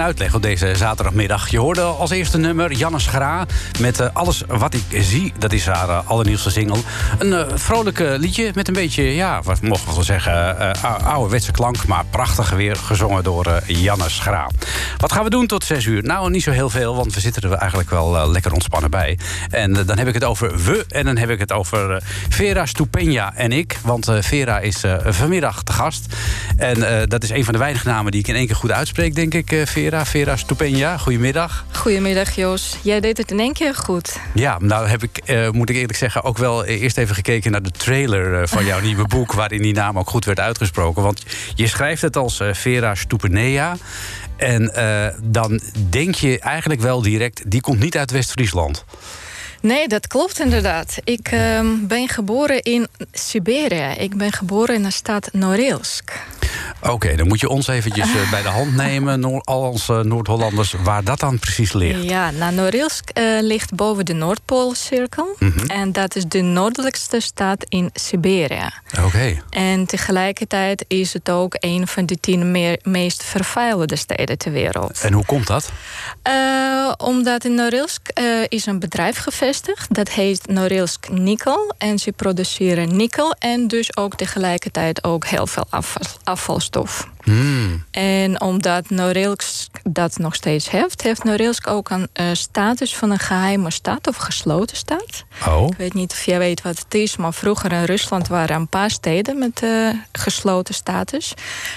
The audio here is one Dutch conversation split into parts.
Uitleg op deze zaterdagmiddag. Je hoorde als eerste nummer Janne Schra met eh, Alles wat ik zie. Dat is haar eh, allernieuwste single. Een eh vrolijk liedje met een beetje, ja, wat mogen we wel zeggen... ou- ouderwetse klank, maar prachtig weer gezongen door eh, Janne Schra. Wat gaan we doen tot zes uur? Nou, niet zo heel veel, want we zitten er eigenlijk wel eh, lekker ontspannen bij. En eh, dan heb ik het over we en dan heb ik het over Vera Stupenia en ik. Want Vera is vanmiddag te gast. En dat is een van de weinige namen die ik in één keer goed uitspreek, denk ik, Vera. Vera Stupenia, goedemiddag. Goedemiddag Jos. Jij deed het in één keer goed. Ja, nou heb ik, moet ik eerlijk zeggen, ook wel eerst even gekeken naar de trailer van jouw nieuwe boek, waarin die naam ook goed werd uitgesproken. Want je schrijft het als eh, Vera Stupenea. En eh, dan denk je eigenlijk wel direct, die komt niet uit West-Friesland. Nee, dat klopt inderdaad. Ik ehm, ben geboren in Siberië. Ik ben geboren in de stad Norilsk. Oké, dan moet je ons eventjes eh, bij de hand nemen, Noor- al onze Noord-Hollanders, waar dat dan precies ligt. Ja, nou, Norilsk eh, ligt boven de Noordpoolcirkel. Mhm. En dat is de noordelijkste stad in Siberië. Oké. En tegelijkertijd is het ook een van de tien meer, meest vervuilde steden ter wereld. En hoe komt dat? Eh, omdat in Norilsk is een bedrijf gevestigd. Dat heet Norilsk Nikkel. En ze produceren nikkel en dus ook tegelijkertijd ook heel veel afval, afvalstof. En omdat Norilsk dat nog steeds heeft, heeft Norilsk ook een uh, status van een geheime stad of gesloten stad. Oh. Ik weet niet of jij weet wat het is, maar vroeger in Rusland waren een paar steden met uh, gesloten status.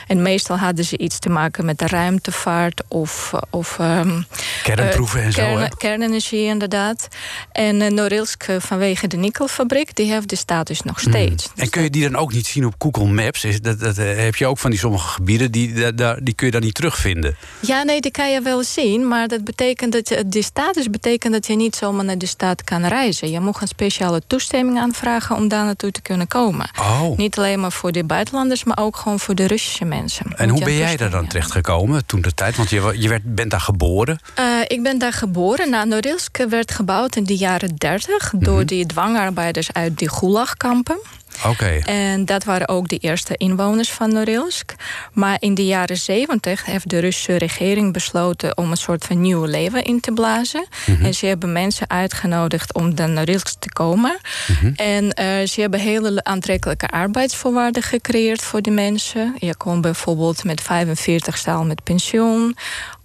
En meestal hadden ze iets te maken met de ruimtevaart of. of um, Kernproeven en kern, zo. Hè? Kernenergie, inderdaad. En Norilsk vanwege de nikkelfabriek, die heeft de status nog steeds. Hmm. En kun je die dan ook niet zien op Google Maps? Is dat, dat, heb je ook van die sommige gebieden, die, daar, die kun je dan niet terugvinden? Ja, nee, die kan je wel zien. Maar dat betekent dat je, de status betekent dat je niet zomaar naar de stad kan reizen. Je moet een speciale toestemming aanvragen om daar naartoe te kunnen komen. Oh. Niet alleen maar voor de buitenlanders, maar ook gewoon voor de Russische mensen. En hoe ben jij daar dan terecht gekomen toen de tijd? Want je, je werd, bent daar geboren? Uh, ik ben daar geboren. Nou, Norilsk werd gebouwd in de jaren 30 mm -hmm. door die dwangarbeiders uit die gulagkampen. Oké. En dat waren ook de eerste inwoners van Norilsk. Maar in de jaren zeventig heeft de Russische regering besloten om een soort van nieuw leven in te blazen. Mm -hmm. En ze hebben mensen uitgenodigd om naar Norilsk te komen. Mm -hmm. En uh, ze hebben hele aantrekkelijke arbeidsvoorwaarden gecreëerd voor de mensen. Je kon bijvoorbeeld met 45 staal met pensioen.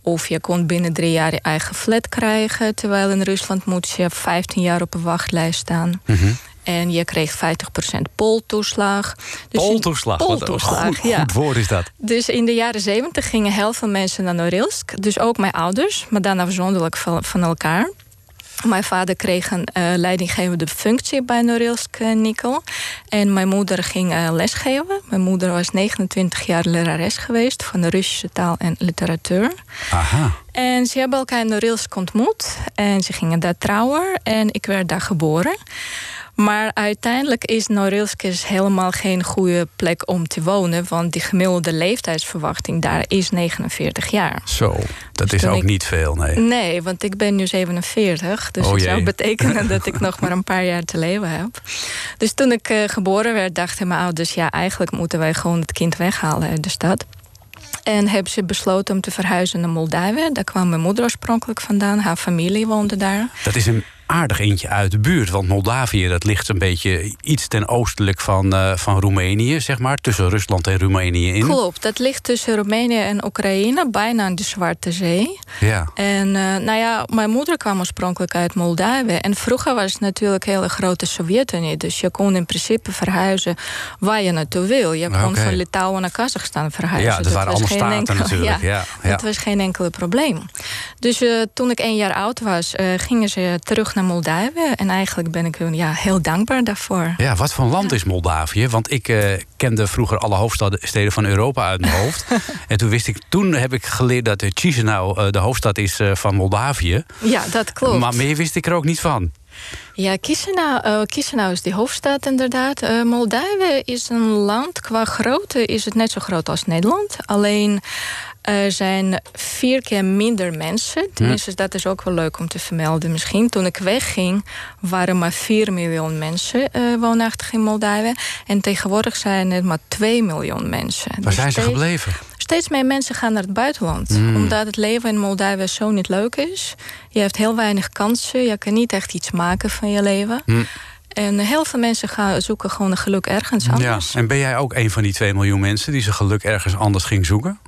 Of je kon binnen drie jaar je eigen flat krijgen. Terwijl in Rusland moet je 15 jaar op een wachtlijst staan. Mm -hmm. En je kreeg 50% poltoeslag. Dus poltoeslag? poltoeslag goed, ja. goed woord is dat. Dus in de jaren 70 gingen heel veel mensen naar Norilsk. Dus ook mijn ouders, maar dan afzonderlijk van, van elkaar. Mijn vader kreeg een uh, leidinggevende functie bij Norilsk uh, Nikkel. En mijn moeder ging uh, lesgeven. Mijn moeder was 29 jaar lerares geweest van de Russische taal en literatuur. Aha. En ze hebben elkaar in Norilsk ontmoet. En ze gingen daar trouwen. En ik werd daar geboren. Maar uiteindelijk is Norilsk helemaal geen goede plek om te wonen. Want die gemiddelde leeftijdsverwachting daar is 49 jaar. Zo, dat Dus is ook ik- niet veel, nee. Nee, want ik ben nu 47. Dus Oh dat zou betekenen dat ik nog maar een paar jaar te leven heb. Dus toen ik eh, geboren werd, dachten mijn ouders... ja, eigenlijk moeten wij gewoon het kind weghalen uit de stad. En hebben ze besloten om te verhuizen naar Moldavië. Daar kwam mijn moeder oorspronkelijk vandaan. Haar familie woonde daar. Dat is een aardig eentje uit de buurt. Want Moldavië, dat ligt een beetje iets ten oostelijk van, eh, van Roemenië, zeg maar. Tussen Rusland en Roemenië in. Klopt, dat ligt tussen Roemenië en Oekraïne, bijna aan de Zwarte Zee. Ja. En eh, nou ja, mijn moeder kwam oorspronkelijk uit Moldavië. En vroeger was het natuurlijk een hele grote Sovjet-Unie. Dus je kon in principe verhuizen waar je naartoe wil. Je kon van Litouwen naar Kazachstan verhuizen. Ja, dat waren allemaal staten natuurlijk. Ja, ja. Dat was geen enkel probleem. Dus eh, toen ik één jaar oud was, gingen ze terug naar Moldavië. En eigenlijk ben ik hun ja, heel dankbaar daarvoor. Ja, wat voor land is Moldavië? Want ik eh, kende vroeger alle hoofdsteden van Europa uit mijn hoofd. en toen wist ik, toen heb ik geleerd dat eh, Chisinau eh, de hoofdstad is van Moldavië. Ja, dat klopt. Maar meer wist ik er ook niet van. Ja, Chisinau, Chisinau is die hoofdstad inderdaad. Eh Moldavië is een land, qua grootte is het net zo groot als Nederland. Alleen er zijn vier keer minder mensen. Tenminste, dat is ook wel leuk om te vermelden misschien. Toen ik wegging, waren maar 4 miljoen mensen eh, woonachtig in Moldavië. En tegenwoordig zijn het maar 2 miljoen mensen. Waar Dus zijn ze steeds- gebleven? Steeds meer mensen gaan naar het buitenland. Hmm. Omdat het leven in Moldavië zo niet leuk is. Je hebt heel weinig kansen. Je kan niet echt iets maken van je leven. Hmm. En heel veel mensen gaan zoeken gewoon een geluk ergens Ja. anders. En ben jij ook een van die 2 miljoen mensen die zijn geluk ergens anders ging zoeken?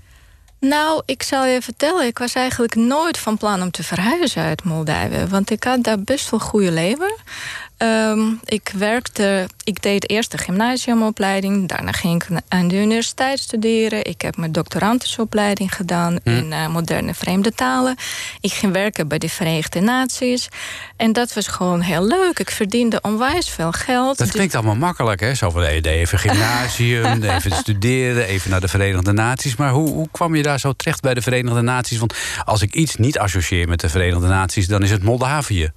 Nou, ik zal je vertellen, ik was eigenlijk nooit van plan om te verhuizen uit Moldavië. Want ik had daar best wel goede leven. Ehm, ik werkte, ik deed eerst de gymnasiumopleiding. Daarna ging ik aan de universiteit studeren. Ik heb mijn doctorandusopleiding gedaan in eh, moderne vreemde talen. Ik ging werken bij de Verenigde Naties. En dat was gewoon heel leuk. Ik verdiende onwijs veel geld. Dat klinkt allemaal makkelijk, hè? Zo van eh, even gymnasium, even studeren, even naar de Verenigde Naties. Maar hoe, hoe kwam je daar zo terecht bij de Verenigde Naties? Want als ik iets niet associeer met de Verenigde Naties, dan is het Moldavië.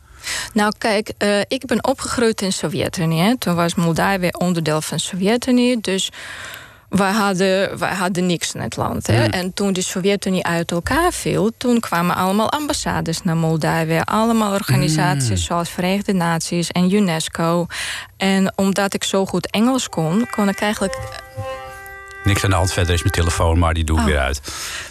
Nou, kijk, eh, ik ben opgegroeid in de Sovjet-Unie. hè. Toen was Moldavië onderdeel van de Sovjet-Unie. Dus wij hadden, wij hadden niks in het land. Hè. En toen de Sovjet-Unie uit elkaar viel... toen kwamen allemaal ambassades naar Moldavië. Allemaal organisaties zoals Verenigde Naties en UNESCO. En omdat ik zo goed Engels kon, kon ik eigenlijk... Niks aan de hand verder is mijn telefoon, maar die doe ik Oh. weer uit.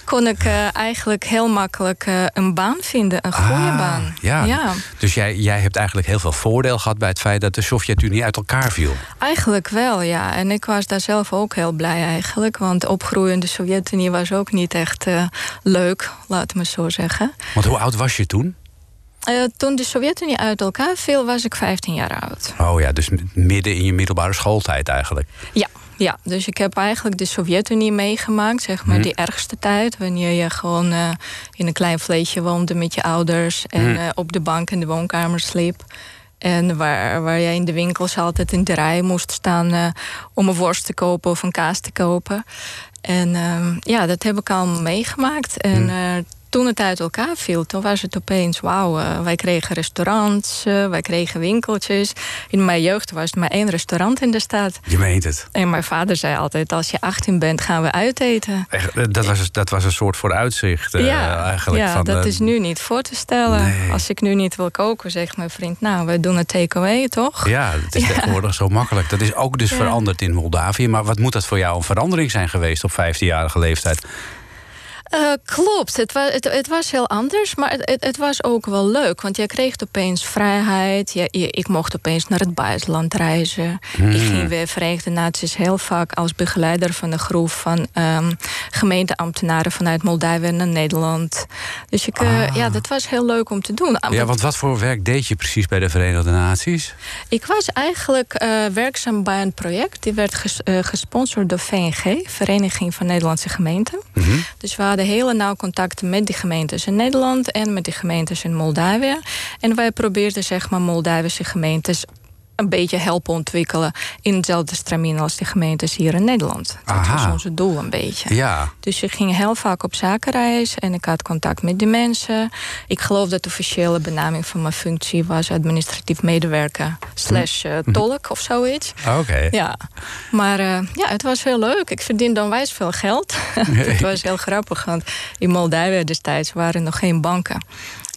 Kon ik eh, eigenlijk heel makkelijk eh, een baan vinden, een goede Ah, baan. Ja. ja, Dus jij, jij hebt eigenlijk heel veel voordeel gehad bij het feit dat de Sovjet-Unie uit elkaar viel. eigenlijk wel, ja. En ik was daar zelf ook heel blij eigenlijk. Want opgroeien in de Sovjet-Unie was ook niet echt eh, leuk, laat me zo zeggen. Want hoe oud was je toen? Toen de Sovjet-Unie uit elkaar viel, was ik 15 jaar oud. Oh ja, dus midden in je middelbare schooltijd eigenlijk. Ja, ja, dus ik heb eigenlijk de Sovjet-Unie meegemaakt, zeg maar, Mhm. die ergste tijd. Wanneer je gewoon eh, in een klein vleesje woonde met je ouders en Mhm. eh, op de bank in de woonkamer sliep. En waar, waar jij in de winkels altijd in de rij moest staan eh, om een worst te kopen of een kaas te kopen. En ehm, ja, dat heb ik allemaal meegemaakt. En Mhm. Toen het uit elkaar viel, toen was het opeens wauw. eh, wij kregen restaurants, eh, wij kregen winkeltjes. In mijn jeugd was het maar één restaurant in de stad. Je meent het. En mijn vader zei altijd: als je 18 bent, gaan we uiteten. Echt, eh, dat, was, dat was een soort vooruitzicht ja, eigenlijk. ja van, dat is nu niet voor te stellen. Nee. Als ik nu niet wil koken, zegt mijn vriend: Nou, we doen een takeaway, toch? Ja, het is Ja. tegenwoordig zo makkelijk. Dat is ook dus Ja. veranderd in Moldavië. Maar wat moet dat voor jou een verandering zijn geweest op 15-jarige leeftijd? Eh, klopt, het was, het, het was heel anders, maar het, het, was ook wel leuk. Want je kreeg opeens vrijheid. Je, je- ik mocht opeens naar het buitenland reizen. Ik ging weer Verenigde Naties heel vaak als begeleider van een groep van ehm, gemeenteambtenaren vanuit Moldavië naar Nederland. Dus ik, eh, Ah. ja, dat was heel leuk om te doen. Ja, want wat voor werk deed je precies bij de Verenigde Naties? Ik was eigenlijk eh, werkzaam bij een project. Die werd ges- gesponsord door VNG, Vereniging van Nederlandse Gemeenten. Mhm. Dus we hadden hele nauw contact met die gemeentes in Nederland en met die gemeentes in Moldavië. En wij probeerden zeg maar Moldavische gemeentes een beetje helpen ontwikkelen in hetzelfde stramien als de gemeentes hier in Nederland. Dat Aha. was ons doel een beetje. Ja, Dus ik ging heel vaak op zakenreis en ik had contact met die mensen. Ik geloof dat de officiële benaming van mijn functie was administratief medewerker slash eh, tolk of zoiets. oké. Ja, maar eh, ja, het was heel leuk. Ik verdiende onwijs veel geld. het was heel grappig, want in Moldavië destijds waren nog geen banken.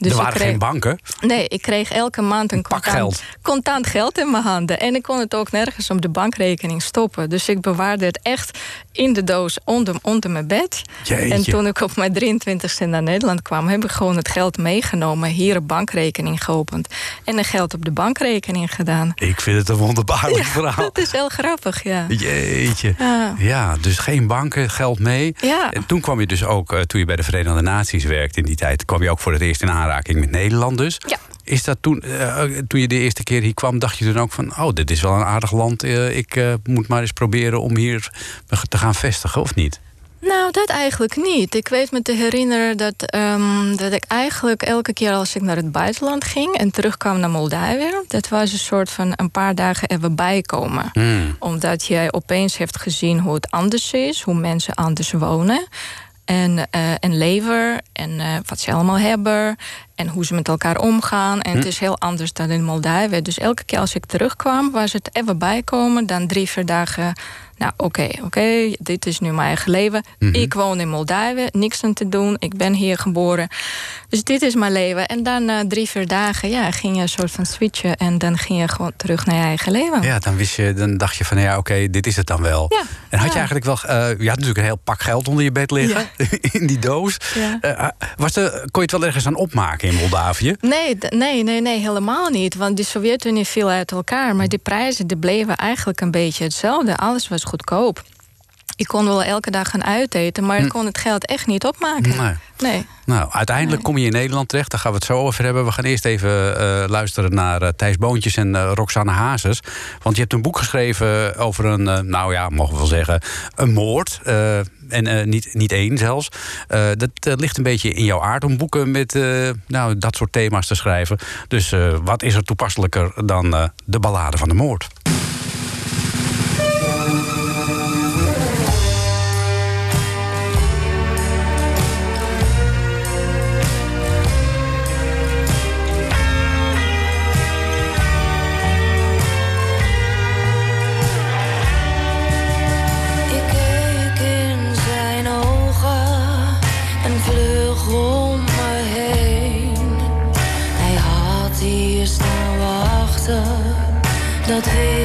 Dus er waren kreeg- geen banken. Nee, ik kreeg elke maand een contant, geld. contant geld in mijn handen. En ik kon het ook nergens op de bankrekening stoppen. Dus ik bewaarde het echt in de doos onder, onder mijn bed. Jeetje. En toen ik op mijn 23ste naar Nederland kwam... heb ik gewoon het geld meegenomen, hier een bankrekening geopend... en een geld op de bankrekening gedaan. Ik vind het een wonderbaarlijk verhaal. Dat is heel grappig, ja. Jeetje. Ja. Ja, dus geen banken, geld mee. Ja. En toen kwam je dus ook, eh, toen je bij de Verenigde Naties werkte in die tijd, kwam je ook voor het eerst in aanraking met Nederland dus. Ja. Is dat toen, eh, toen je de eerste keer hier kwam, dacht je toen ook van, oh, dit is wel een aardig land. eh, ik eh, moet maar eens proberen om hier te gaan vestigen, of niet? Nou, dat eigenlijk niet. Ik weet me te herinneren dat, ehm, dat ik eigenlijk elke keer als ik naar het buitenland ging en terugkwam naar Moldavië, dat was een soort van een paar dagen even bijkomen. Hmm. Omdat jij opeens heeft gezien hoe het anders is, hoe mensen anders wonen. En, eh, en leven en eh, wat ze allemaal hebben en hoe ze met elkaar omgaan. En het is heel anders dan in Moldavië. Dus elke keer als ik terugkwam, was het even bijkomen. Dan drie, vier dagen. Nou, oké, oké, dit is nu mijn eigen leven. Ik woon in Moldavië, niks aan te doen. Ik ben hier geboren. Dus dit is mijn leven. En dan na drie, vier dagen, ja, ging je een soort van switchen. En dan ging je gewoon terug naar je eigen leven. Ja, dan, wist je, dan dacht je van, ja, oké, dit is het dan wel. Ja, En had je eigenlijk wel, eh, je had natuurlijk een heel pak geld onder je bed liggen, in die doos. Ja. Eh, was er, kon je het wel ergens aan opmaken in Moldavië? Nee, nee, nee, nee, helemaal niet. Want de Sovjet-Unie viel uit elkaar. Maar die prijzen die bleven eigenlijk een beetje hetzelfde. Alles was goedkoop. Ik kon wel elke dag gaan uiteten, maar ik kon het geld echt niet opmaken. Hm. Nee. Nee. Nou, uiteindelijk kom je in Nederland terecht. Daar gaan we het zo over hebben. We gaan eerst even eh, luisteren naar eh, Thijs Boontjes en eh, Roxanne Hazes. Want je hebt een boek geschreven over een, nou ja, mogen we wel zeggen, een moord. En niet, niet één zelfs. Dat ligt een beetje in jouw aard om boeken met nou, dat soort thema's te schrijven. Dus wat is er toepasselijker dan de ballade van de moord? Dat wist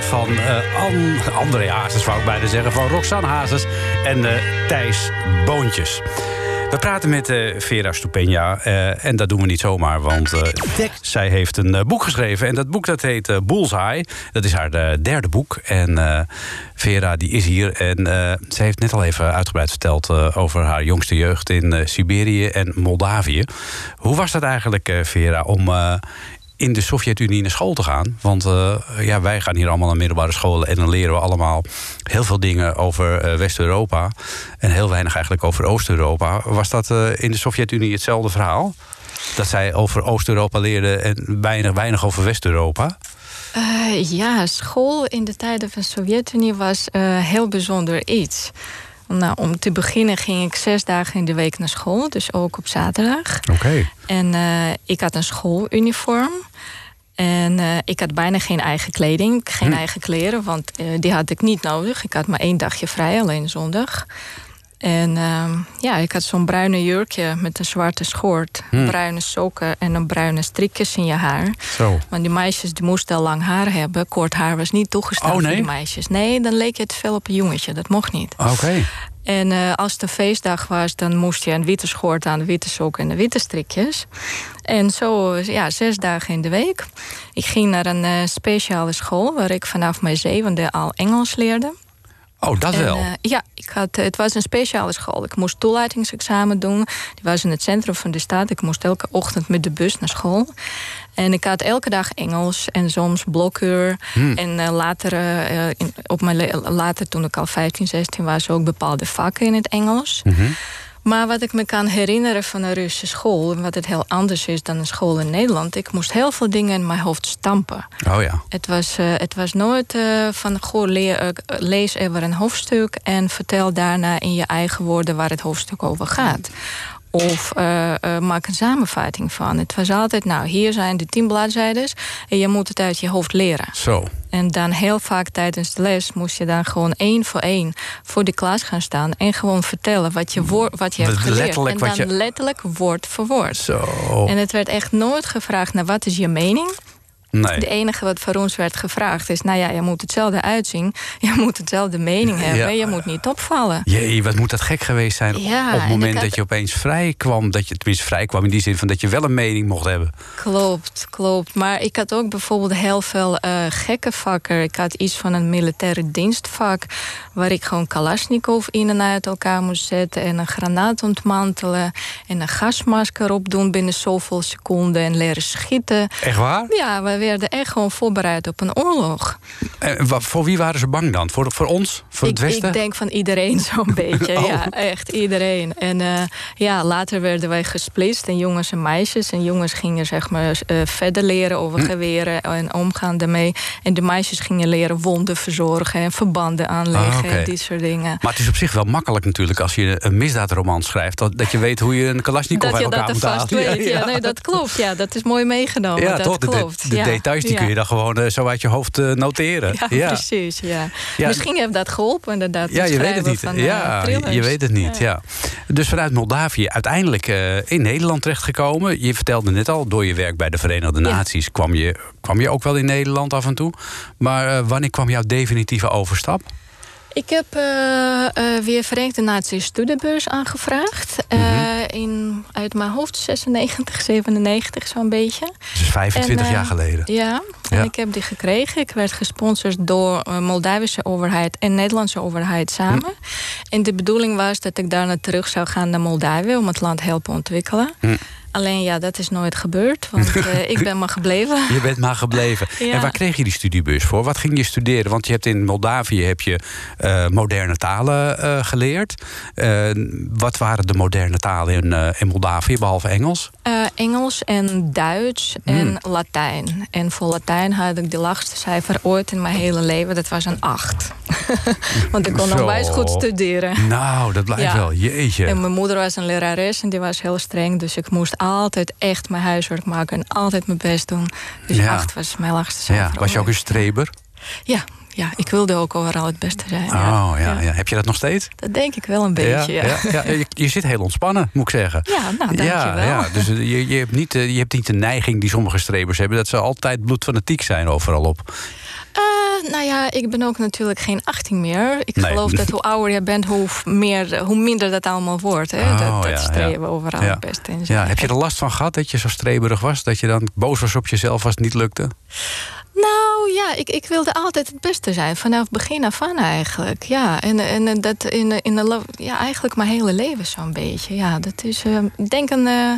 van eh An André Hazes, wou ik bijna zeggen. Van Roxanne Hazes en eh, Thijs Boontjes. We praten met eh, Vera Stupenia eh, en dat doen we niet zomaar, want zij heeft een boek geschreven. En dat boek dat heet Bullseye. Dat is haar derde boek. En Vera die is hier en ze heeft net al even uitgebreid verteld over haar jongste jeugd in Siberië en Moldavië. Hoe was dat eigenlijk, Vera, om in de Sovjet-Unie naar school te gaan. Want eh, ja, wij gaan hier allemaal naar middelbare scholen... en dan leren we allemaal heel veel dingen over eh, West-Europa... en heel weinig eigenlijk over Oost-Europa. Was dat eh, in de Sovjet-Unie hetzelfde verhaal? Dat zij over Oost-Europa leerden en weinig, weinig over West-Europa? Ja, school in de tijden van de Sovjet-Unie was heel bijzonder iets. Nou, om te beginnen ging ik zes dagen in de week naar school, dus ook op zaterdag. Oké. En eh, ik had een schooluniform. En eh, ik had bijna geen eigen kleding, geen eigen kleren, want eh, die had ik niet nodig. Ik had maar één dagje vrij, alleen zondag. En ehm, ja, ik had zo'n bruine jurkje met een zwarte schort, bruine sokken en een bruine strikjes in je haar. Zo. Want die meisjes die moesten al lang haar hebben. Kort haar was niet toegestaan Oh, nee? voor die meisjes. Nee, dan leek je te veel op een jongetje. Dat mocht niet. Oké. En eh, als het een feestdag was, dan moest je een witte schort aan, de witte sokken en de witte strikjes. En zo, ja, zes dagen in de week. Ik ging naar een eh, speciale school waar ik vanaf mijn zevende al Engels leerde. Oh, dat En, wel. eh, ja, ik had, het was een speciale school. Ik moest toelatingsexamen doen. Die was in het centrum van de stad. Ik moest elke ochtend met de bus naar school. En ik had elke dag Engels en soms blokuur. En eh, later, eh, in, op mijn later, toen ik al 15, 16 was, ook bepaalde vakken in het Engels. Maar wat ik me kan herinneren van een Russische school, en wat het heel anders is dan een school in Nederland, ik moest heel veel dingen in mijn hoofd stampen. Oh ja. Het was, eh, het was nooit eh, van goh, leer, eh, lees even een hoofdstuk en vertel daarna in je eigen woorden waar het hoofdstuk over gaat. Of eh, eh, maak een samenvatting van. Het was altijd, nou, hier zijn de tien bladzijden en je moet het uit je hoofd leren. Zo. En dan heel vaak tijdens de les moest je dan gewoon één voor één voor de klas gaan staan en gewoon vertellen wat je, woord, wat je hebt geleerd. Letterlijk en wat dan je- letterlijk woord voor woord. Zo. En het werd echt nooit gevraagd naar wat is je mening. Nee. De enige wat voor ons werd gevraagd is... nou ja, je moet hetzelfde uitzien. Je moet hetzelfde mening hebben. Ja. Je moet niet opvallen. Jee, wat moet dat gek geweest zijn Ja, op het en moment had- dat je opeens vrij kwam. Dat je tenminste vrij kwam in die zin van dat je wel een mening mocht hebben. Klopt, klopt. Maar ik had ook bijvoorbeeld heel veel eh, gekke vakken. Ik had iets van een militaire dienstvak... waar ik gewoon Kalashnikov in en uit elkaar moest zetten... en een granaat ontmantelen... en een gasmasker opdoen binnen zoveel seconden... en leren schieten. Echt waar? Ja, we werden echt gewoon voorbereid op een oorlog. En wa- voor wie waren ze bang dan? Voor, voor ons? Voor ik, het Westen? ik denk van iedereen zo'n beetje. Oh. Ja, echt iedereen. En eh, ja, later werden wij gesplitst in jongens en meisjes. En jongens gingen zeg maar eh, verder leren over Hm. geweren en omgaan daarmee. En de meisjes gingen leren wonden verzorgen en verbanden aanleggen Ah, en die soort dingen. Maar het is op zich wel makkelijk natuurlijk als je een misdaadroman schrijft. Dat, dat je weet hoe je een Kalashnikov Dat je dat moet vast weet. Ja, nee, dat klopt. Ja, dat is mooi meegenomen. Ja, dat toch? De, de- klopt. de ja. Details die kun je dan gewoon eh, zo uit je hoofd eh, noteren. Ja, precies. Ja. Misschien heeft dat geholpen, inderdaad. Ja, je weet het niet. Van, eh, ja, je- weet het niet. Ja. Dus vanuit Moldavië uiteindelijk in Nederland terechtgekomen. Je vertelde net al, door je werk bij de Verenigde. Naties kwam, je, kwam je ook wel in Nederland af en toe. Maar wanneer kwam jouw definitieve overstap? Ik heb eh, eh, weer Verenigde Naties studiebeurs aangevraagd. Eh, Mhm. in, uit mijn hoofd 96, 97 zo'n beetje. Dus 25 En, eh, jaar geleden. Ja, en Ja. ik heb die gekregen. Ik werd gesponsord door de Moldavische overheid en Nederlandse overheid samen. Hm. En de bedoeling was dat ik daarna terug zou gaan naar Moldavië... om het land helpen ontwikkelen. Hm. Alleen ja, dat is nooit gebeurd, want eh, ik ben maar gebleven. Je bent maar gebleven. Ja. En waar kreeg je die studiebeurs voor? Wat ging je studeren? Want je hebt in Moldavië heb je, eh, moderne talen eh, geleerd. Wat waren de moderne talen in, in Moldavië, behalve Engels? Engels en Duits en Hmm. Latijn. En voor Latijn had ik de laagste cijfer ooit in mijn hele leven. Dat was een 8. Want ik kon Zo. onwijs goed studeren. Nou, dat blijft Ja. wel. Jeetje. En mijn moeder was een lerares en die was heel streng. Dus ik moest altijd echt mijn huiswerk maken en altijd mijn best doen. Dus Ja. 8 was mijn laagste cijfer. Ja, was je ook een streber? Ja, ja, ik wilde ook overal het beste zijn. Oh ja, ja. Heb je dat nog steeds? Dat denk ik wel een beetje, ja. ja, ja. Je, je zit heel ontspannen, moet ik zeggen. Ja, nou, dankjewel. Ja, ja. Dus eh, je, je, hebt niet, eh, je hebt niet de neiging die sommige strebers hebben... dat ze altijd bloedfanatiek zijn overal op. Eh, nou ja, ik ben ook natuurlijk geen 18 meer. Ik Nee. geloof dat hoe ouder je bent, hoe, meer, hoe minder dat allemaal wordt. Hè? Oh, dat dat ja, streven ja. overal Ja. beste in. Ja, heb je er last van gehad dat je zo streberig was? Dat je dan boos was op jezelf als het niet lukte? Nou ja, ik, ik wilde altijd het beste zijn. Vanaf begin af aan eigenlijk. Ja, en, en dat in, de- in de, ja, eigenlijk mijn hele leven zo'n beetje. Ja, dat is eh, ik denk een eh,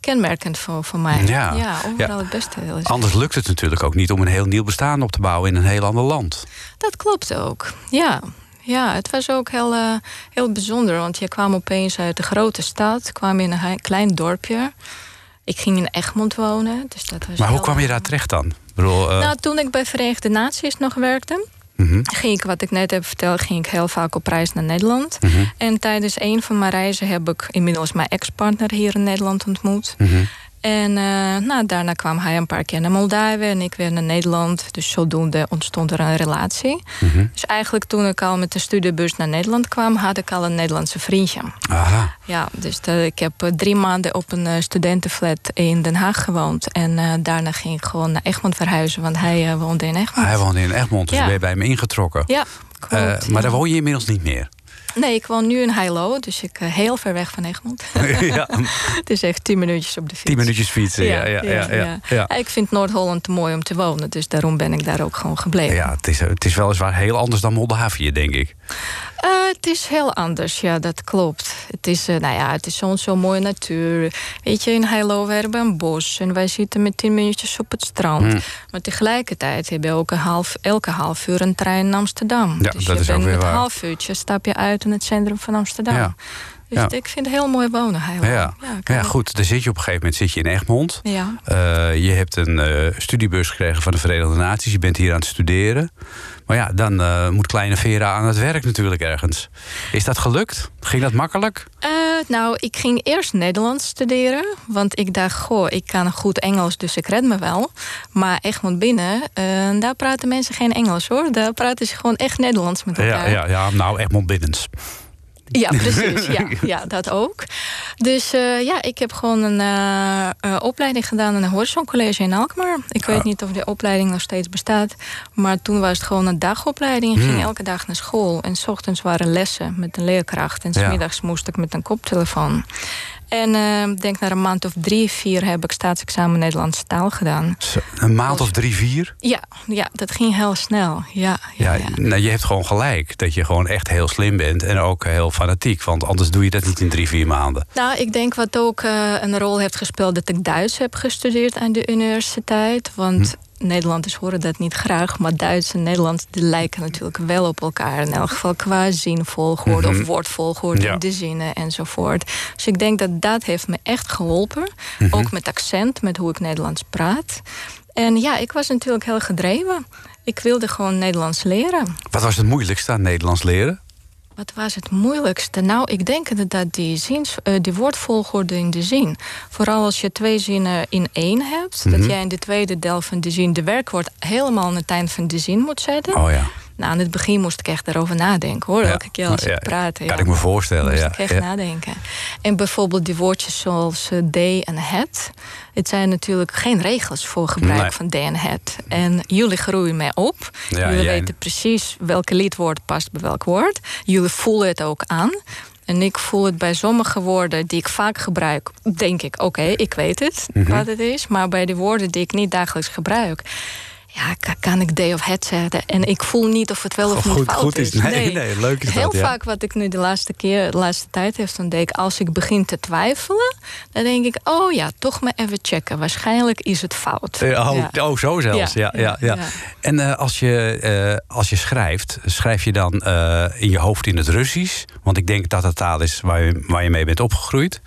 kenmerkend voor, voor mij. Ja. overal Ja. het beste willen zijn. Anders lukt het natuurlijk ook niet om een heel nieuw bestaan op te bouwen in een heel ander land. Dat klopt ook. Ja. Ja, het was ook heel, eh, heel bijzonder. Want je kwam opeens uit de grote stad. kwam in een klein dorpje. Ik ging in Egmond wonen. Dus dat was Maar hoe kwam je daar terecht dan? Bedoel, eh, Nou, toen ik bij Verenigde Naties nog werkte... mhm, ging ik, wat ik net heb verteld, ging ik heel vaak op reis naar Nederland. mhm, En tijdens een van mijn reizen heb ik inmiddels mijn ex-partner hier in Nederland ontmoet. mhm. En nou, daarna kwam hij een paar keer naar Moldavië en ik weer naar Nederland. Dus zodoende ontstond er een relatie. Mhm. Dus eigenlijk toen ik al met de studiebus naar Nederland kwam... had ik al een Nederlandse vriendje. Aha. Ja, dus de- ik heb eh, drie maanden op een eh, studentenflat in Den Haag gewoond. En daarna ging ik gewoon naar Egmond verhuizen, want hij woonde in Egmond. Hij woonde in Egmond, dus Ja. ben je bij me ingetrokken. Ja, klopt. Maar ja. daar woon je inmiddels niet meer. Nee, ik woon nu in Heilo, dus ik eh, heel ver weg van Egmond. ja, het is echt tien minuutjes op de fiets. tien minuutjes fietsen. Ja, ja, ja, ja, ja. Ik vind Noord-Holland te mooi om te wonen, dus daarom ben ik daar ook gewoon gebleven. Ja, het is, het is weliswaar heel anders dan Moldavië, denk ik. Eh, het is heel anders, ja, dat klopt. Het is, eh, nou ja, het is zo'n zo mooie natuur. Weet je, in Heilo we hebben een bos en wij zitten met tien minuutjes op het strand. Hmm. Maar tegelijkertijd heb je ook een half, elke half uur een trein naar Amsterdam. Ja, dus dat je is ook weer met waar. een half uurtje stap je uit in het centrum van Amsterdam. Ja. Dus Ja. ik vind het heel mooi wonen, Heilo. Ja, ja ik- goed. Dan zit je op een gegeven moment zit je in Egmond. Ja. Eh, je hebt een eh, studiebeurs gekregen van de Verenigde Naties. Je bent hier aan het studeren. Maar ja, dan eh, moet kleine Vera aan het werk natuurlijk ergens. Is dat gelukt? Ging dat makkelijk? Nou, ik ging eerst Nederlands studeren. Want ik dacht, goh, ik kan goed Engels, dus ik red me wel. Maar Egmond binnen, daar praten mensen geen Engels hoor. Daar praten ze gewoon echt Nederlands met Ja, elkaar. ja, ja, nou Egmond binnens. Ja, precies. Ja, ja, dat ook. Dus eh, ja, ik heb gewoon een eh, eh, opleiding gedaan aan een Horizon College in Alkmaar. Ik weet Ah. niet of die opleiding nog steeds bestaat. Maar toen was het gewoon een dagopleiding. Ik ging Hmm. elke dag naar school. En s ochtends waren lessen met een leerkracht. En s Ja. middags moest ik met een koptelefoon. En ik denk na een maand of drie, vier heb ik staatsexamen Nederlandse taal gedaan. Een maand of drie, vier? Ja, ja dat ging heel snel. Ja, ja, Ja, ja. Nou, je hebt gewoon gelijk dat je gewoon echt heel slim bent en ook heel fanatiek. Want anders doe je dat niet in drie, vier maanden. Nou, ik denk wat ook eh, een rol heeft gespeeld... dat ik Duits heb gestudeerd aan de universiteit. Want Nederlanders horen dat niet graag, maar Duits en Nederlands die lijken natuurlijk wel op elkaar. In elk geval qua zinvolgorde Mhm. of woordvolgorde Ja. in de zinnen enzovoort. Dus ik denk dat dat heeft me echt geholpen. Mhm. Ook met accent, met hoe ik Nederlands praat. En ja, ik was natuurlijk heel gedreven. Ik wilde gewoon Nederlands leren. Wat was het moeilijkste aan Nederlands leren? Wat was het moeilijkste? Nou, ik denk inderdaad die, zins, eh, die woordvolgorde in de zin. Vooral als je twee zinnen in één hebt. Mhm. Dat jij in de tweede deel van de zin de werkwoord helemaal aan het eind van de zin moet zetten. Oh ja. Nou, aan het begin moest ik echt erover nadenken hoor. Elke keer als ik praatte. Kan ik me voorstellen, moest ja. ik echt nadenken. En bijvoorbeeld die woordjes zoals eh, they en het. Het zijn natuurlijk geen regels voor gebruik Nee. van they en het. En jullie groeien mij op. Jullie weten precies welke lidwoord past bij welk woord. Jullie voelen het ook aan. En ik voel het bij sommige woorden die ik vaak gebruik, denk ik, oké, ik weet het Mhm. wat het is. Maar bij de woorden die ik niet dagelijks gebruik, ja, ka- kan ik they of het zeggen. En ik voel niet of het wel of niet Goed, fout goed is. Nee, nee, leuk is Heel dat, ja. vaak wat ik nu de laatste keer, de laatste tijd heeft ontdekt, als ik begin te twijfelen, dan denk ik, oh ja, toch maar even checken. Waarschijnlijk is het fout. Eh, Oh, Ja. oh, zo zelfs. Ja, Ja, ja. En eh, als, je, eh, als je schrijft, schrijf je dan in je hoofd in het Russisch? Want ik denk dat het taal is waar je, waar je mee bent opgegroeid.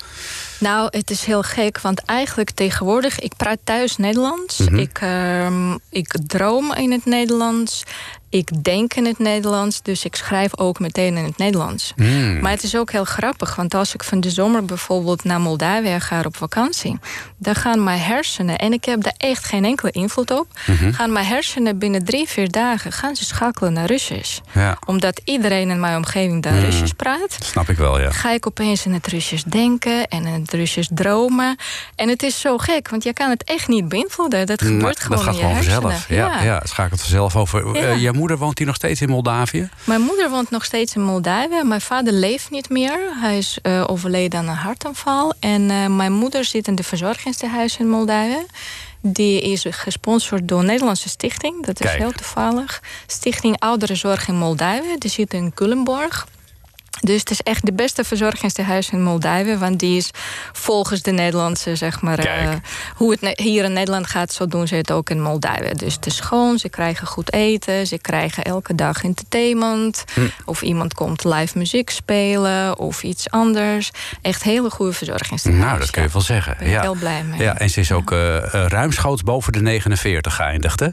Nou, het is heel gek, want eigenlijk tegenwoordig, ik praat thuis Nederlands. Mhm. ik, ehm, ik droom in het Nederlands. Ik denk in het Nederlands, dus ik schrijf ook meteen in het Nederlands. Hmm. Maar het is ook heel grappig, want als ik van de zomer bijvoorbeeld naar Moldavië ga op vakantie, dan gaan mijn hersenen, en ik heb daar echt geen enkele invloed op, Mhm. gaan mijn hersenen binnen drie, vier dagen gaan ze schakelen naar Russisch. Ja, Omdat iedereen in mijn omgeving daar Mhm. Russisch praat snap ik wel, ja. ga ik opeens in het Russisch denken en in het Russisch dromen. En het is zo gek, want je kan het echt niet beïnvloeden. Dat gebeurt Maar gewoon dat gaat in je gewoon hersenen. vanzelf. Ja, ja. het schakelt vanzelf over. Ja. Eh, jouw moeder woont hier nog steeds in Moldavië? Mijn moeder woont nog steeds in Moldavië. Mijn vader leeft niet meer. Hij is eh, overleden aan een hartaanval. En eh, mijn moeder zit in de verzorgingstehuis in Moldavië. Die is gesponsord door een Nederlandse stichting. Dat is Kijk. heel toevallig. Stichting Ouderenzorg in Moldavië. Die zit in Culemborg. Dus het is echt de beste verzorgingstehuis in Moldavië. Want die is volgens de Nederlandse, zeg maar... eh, hoe het hier in Nederland gaat, zo doen ze het ook in Moldavië. Dus het is schoon, ze krijgen goed eten. Ze krijgen elke dag entertainment. Hm. Of iemand komt live muziek spelen of iets anders. Echt hele goede verzorgingstehuis. Nou, dat kun je wel zeggen. ben ik Ja. heel blij mee. Ja, en ze is ook eh, eh, ruimschoots boven de 49 geëindigd, hè?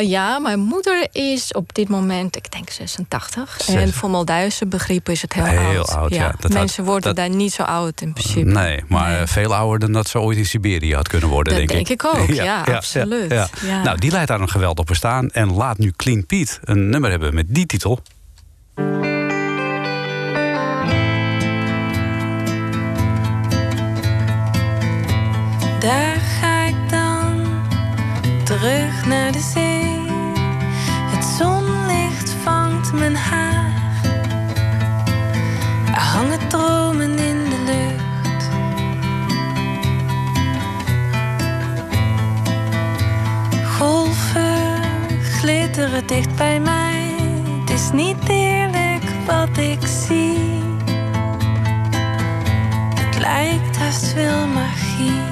Ja, mijn moeder is op dit moment, ik denk 86. Zes- En voor Molduise is het heel, Heel oud, ja. Dat Mensen had- worden dat- daar niet zo oud in principe. Nee, maar Nee. eh, veel ouder dan dat ze ooit in Siberië had kunnen worden, Dat denk ik. denk ik ook, ja, absoluut. ja. Ja. Nou, die leidt daar een geweldig bestaan. En laat nu Clean Pete een nummer hebben met die titel. Daar ga ik dan terug naar de zee. Het zonlicht vangt mijn haar. Hangen dromen in de lucht. Golven glitteren dicht bij mij. Het is niet eerlijk wat ik zie. Het lijkt haast wel magie.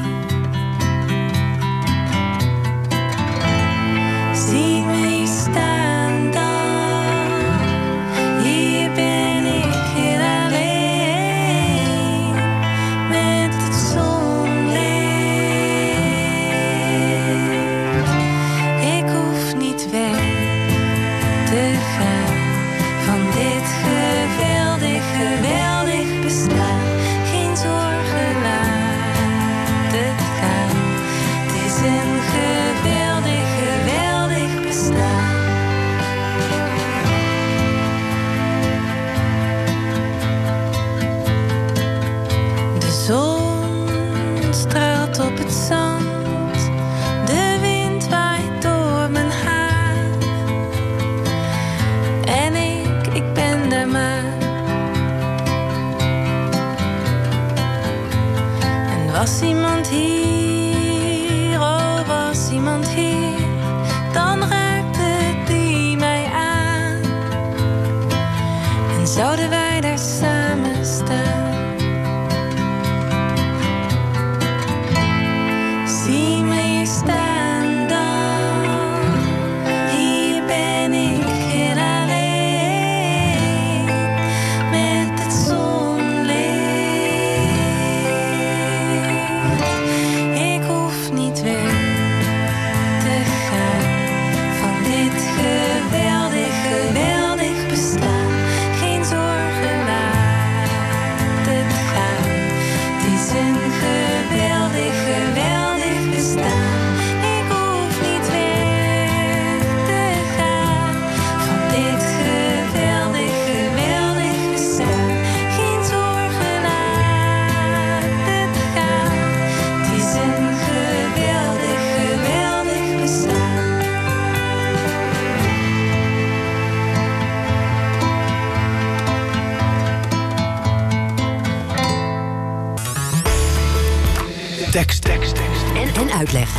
Uitleg.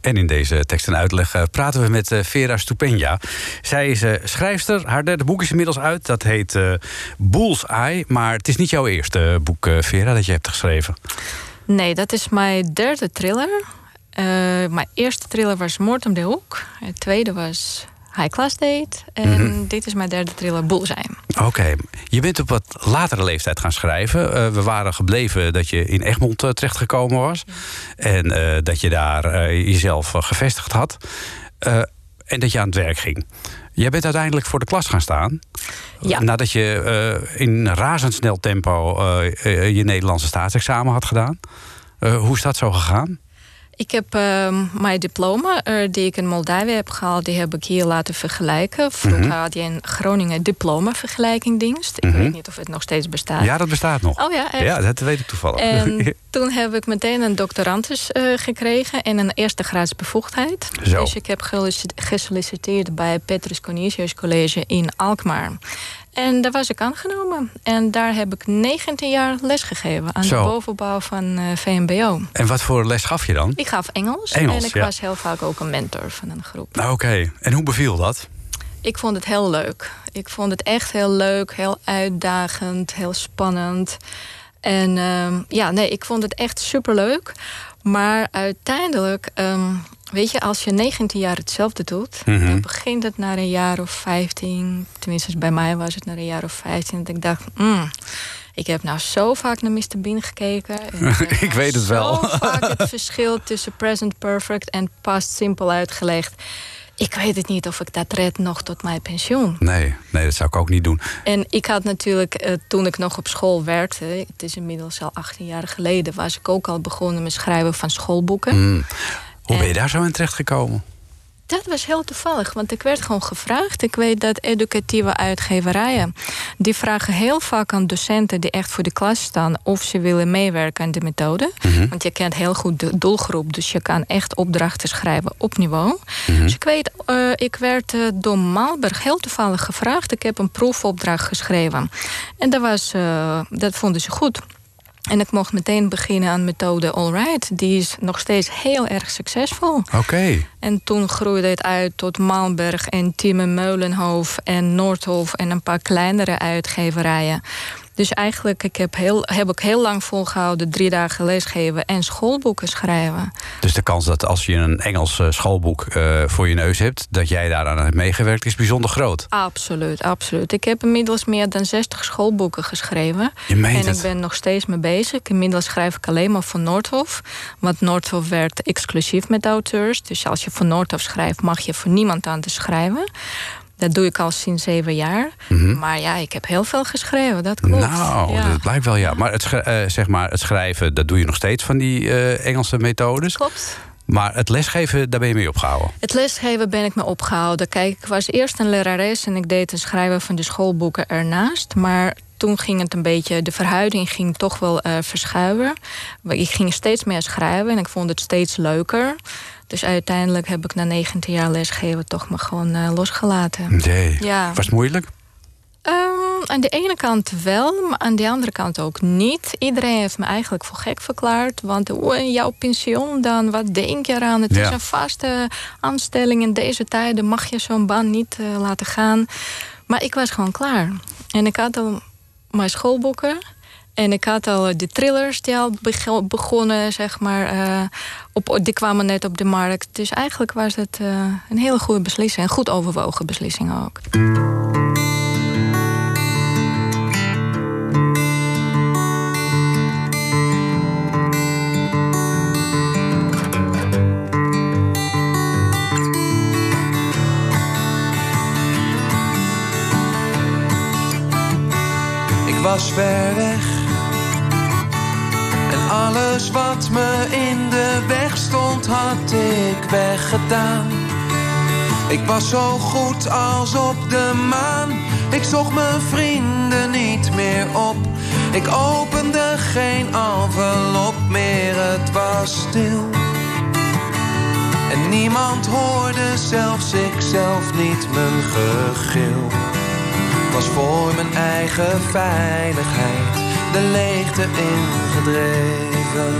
En in deze tekst en uitleg eh, praten we met eh, Vera Stupenia. Zij is eh, schrijfster. Haar derde boek is inmiddels uit. Dat heet eh Bullseye. Maar het is niet jouw eerste boek, eh, Vera, dat je hebt geschreven. Nee, dat is mijn derde thriller. Eh, mijn eerste thriller was Moord om de Hoek. Het tweede was High Class Date. En dit is mijn derde thriller Bullseye. Oké. Je bent op wat latere leeftijd gaan schrijven. Eh, we waren gebleven dat je in Egmond uh, terechtgekomen was. En eh, dat je daar eh, jezelf gevestigd had. En dat je aan het werk ging. Jij bent uiteindelijk voor de klas gaan staan. Ja. Nadat je in razendsnel tempo je Nederlandse staatsexamen had gedaan. Hoe is dat zo gegaan? Ik heb ehm, mijn diploma, eh, die ik in Moldavië heb gehaald, die heb ik hier laten vergelijken. Vroeger had je in Groningen diploma-vergelijkingdienst. Ik weet niet of het nog steeds bestaat. Ja, dat bestaat nog. Oh ja, echt? Ja, dat weet ik toevallig. En toen heb ik meteen een doctorandus eh, gekregen en een eerste graads bevoegdheid. Zo. Dus ik heb gesolliciteerd bij Petrus Cornelius College in Alkmaar. En daar was ik aangenomen. En daar heb ik 19 jaar lesgegeven aan Zo. de bovenbouw van eh, VMBO. En wat voor les gaf je dan? Ik gaf Engels, Engels, en ik ja. was heel vaak ook een mentor van een groep. Nou, Oké, en hoe beviel dat? Ik vond het heel leuk. Ik vond het echt heel leuk, heel uitdagend, heel spannend. En ehm, ja, nee, ik vond het echt superleuk. Maar uiteindelijk, ehm, weet je, als je 19 jaar hetzelfde doet, Mhm. dan begint het na een jaar of 15. Tenminste, bij mij was het na een jaar of 15. Dat ik dacht, mm, ik heb nou zo vaak naar Mr. Bean gekeken. En Ik nou weet het wel. Zo vaak het verschil tussen present perfect en past simpel uitgelegd. Ik weet het niet of ik dat red nog tot mijn pensioen. Nee, nee, dat zou ik ook niet doen. En ik had natuurlijk, eh, toen ik nog op school werkte... het is inmiddels al 18 jaar geleden... was ik ook al begonnen met schrijven van schoolboeken. Mm. Hoe ben je daar zo in terecht gekomen? Dat was heel toevallig, want ik werd gewoon gevraagd. Ik weet dat educatieve uitgeverijen... die vragen heel vaak aan docenten die echt voor de klas staan... of ze willen meewerken aan de methode. Want je kent heel goed de doelgroep... dus je kan echt opdrachten schrijven op niveau. Dus ik weet, eh, ik werd eh, door Malberg heel toevallig gevraagd. Ik heb een proefopdracht geschreven. En dat, was, eh, dat vonden ze goed. En ik mocht meteen beginnen aan methode Allright. Die is nog steeds heel erg succesvol. Oké. En toen groeide het uit tot Malmberg en Timme Meulenhof en Noordhof en een paar kleinere uitgeverijen. Dus eigenlijk ik heb, heel, heb ik heel lang volgehouden drie dagen lesgeven en schoolboeken schrijven. Dus de kans dat als je een Engels eh, schoolboek eh, voor je neus hebt... dat jij daaraan hebt meegewerkt, is bijzonder groot. Absoluut, absoluut. Ik heb inmiddels meer dan 60 schoolboeken geschreven. Je meent en het. ik ben nog steeds mee bezig. Inmiddels schrijf ik alleen maar voor Noordhof. Want Noordhof werkt exclusief met auteurs. Dus als je voor Noordhof schrijft, mag je voor niemand anders schrijven. Dat doe ik al sinds zeven jaar. Maar ja, ik heb heel veel geschreven, dat klopt. Mhm. Nou, ja. dat blijkt wel, ja. Maar het, eh, zeg maar het schrijven, dat doe je nog steeds van die eh, Engelse methodes. Klopt. Maar het lesgeven, daar ben je mee opgehouden. Het lesgeven ben ik me opgehouden. Kijk, ik was eerst een lerares en ik deed het schrijven van de schoolboeken ernaast. Maar toen ging het een beetje, de verhouding ging toch wel eh, verschuiven. Ik ging steeds meer schrijven en ik vond het steeds leuker. Dus uiteindelijk heb ik na 19 jaar lesgeven toch maar gewoon eh, losgelaten. Nee. Ja. Was het moeilijk? Ehm, aan de ene kant wel, maar aan de andere kant ook niet. Iedereen heeft me eigenlijk voor gek verklaard. Want oh, jouw pensioen dan, wat denk je eraan? Het Ja. is een vaste aanstelling in deze tijden. Mag je zo'n baan niet eh, laten gaan? Maar ik was gewoon klaar. En ik had al mijn schoolboeken. En ik had al de thrillers die al beg- begonnen, zeg maar. eh, op, die kwamen net op de markt. Dus eigenlijk was het eh, een hele goede beslissing. Een goed overwogen beslissing ook. Ik was ver weg. Alles wat me in de weg stond, had ik weggedaan. Ik was zo goed als op de maan. Ik zocht mijn vrienden niet meer op. Ik opende geen envelop meer, het was stil. En niemand hoorde, zelfs ik zelf niet, mijn gegil. Was voor mijn eigen veiligheid de leegte ingedreven.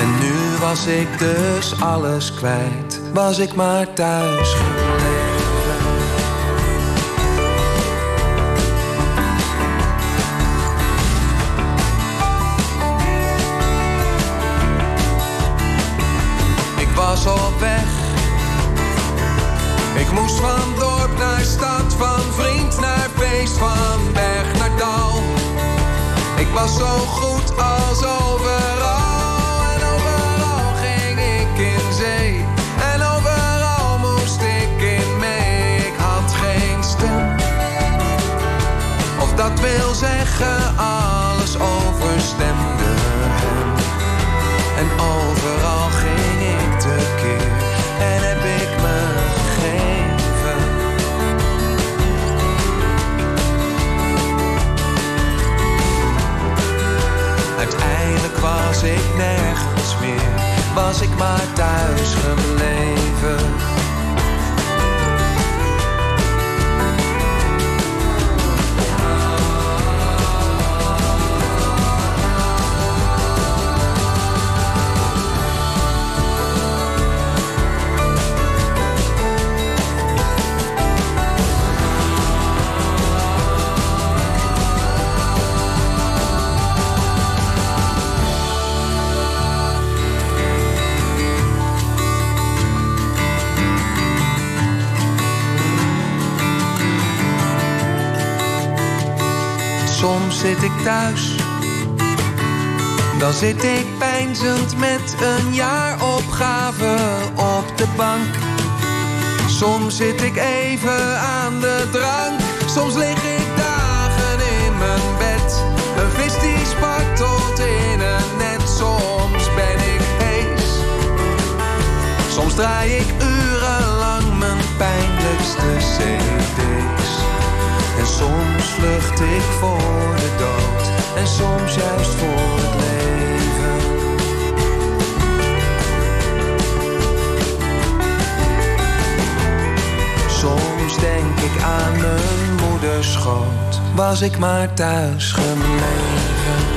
En nu was ik dus alles kwijt, was ik maar thuis gebleven. Ik was op weg. Moest van dorp naar stad, van vriend naar feest, van berg naar dal. Ik was zo goed als overal en overal ging ik in zee. En overal moest ik in mee, ik had geen stem. Of dat wil zeggen, was ik maar thuis gebleven. Soms zit ik thuis, dan zit ik peinzend met een jaaropgave op de bank. Soms zit ik even aan de drank, soms lig ik dagen in mijn bed. Een vis die spartelt in een net, soms ben ik hees. Soms draai ik urenlang mijn pijnlijkste cd's. Soms vlucht ik voor de dood en soms juist voor het leven. Soms denk ik aan mijn moeders schoot, was ik maar thuis gebleven.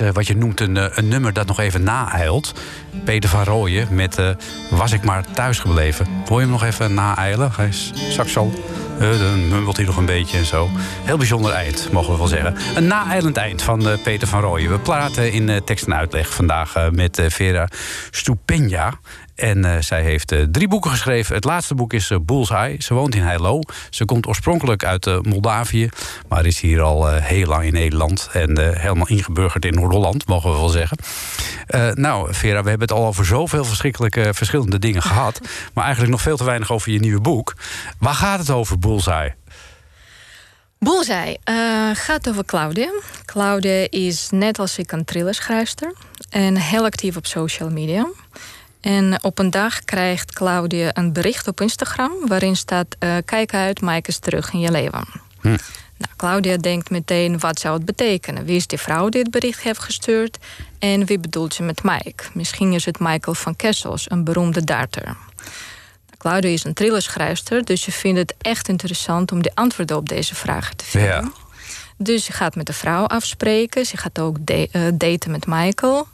Eh, wat je noemt een, eh, een nummer dat nog even naeilt. Peter van Rooyen met eh, Was ik maar thuis gebleven. Hoor je hem nog even naeilen? Hij is dan mumbelt hij nog een beetje en zo. Heel bijzonder eind, mogen we wel zeggen. Een naeilend eind van Peter van Rooyen. We praten in tekst en uitleg vandaag met Vera Stupenda. En eh, zij heeft eh, drie boeken geschreven. Het laatste boek is eh, Bullseye. Ze woont in Heilo. Ze komt oorspronkelijk uit Moldavië. Maar is hier al heel lang in Nederland. En helemaal ingeburgerd in Noord-Holland, mogen we wel zeggen. Nou, Vera, we hebben het al over zoveel verschrikkelijke, verschillende dingen gehad. Maar eigenlijk nog veel te weinig over je nieuwe boek. Waar gaat het over, Bullseye? Bullseye gaat over Claudia. Claudia is net als ik een thrillerschrijfster en heel actief op social media. En op een dag krijgt Claudia een bericht op Instagram waarin staat: eh, Kijk uit, Mike is terug in je leven. Nou, Claudia denkt meteen: wat zou het betekenen? Wie is die vrouw die het bericht heeft gestuurd? En wie bedoelt ze met Mike? Misschien is het Michael van Kessels, een beroemde darter. Claudia is een thrillerschrijfster, dus ze vindt het echt interessant om de antwoorden op deze vragen te vinden. Ja. Dus ze gaat met de vrouw afspreken. Ze gaat ook eh, daten met Michael.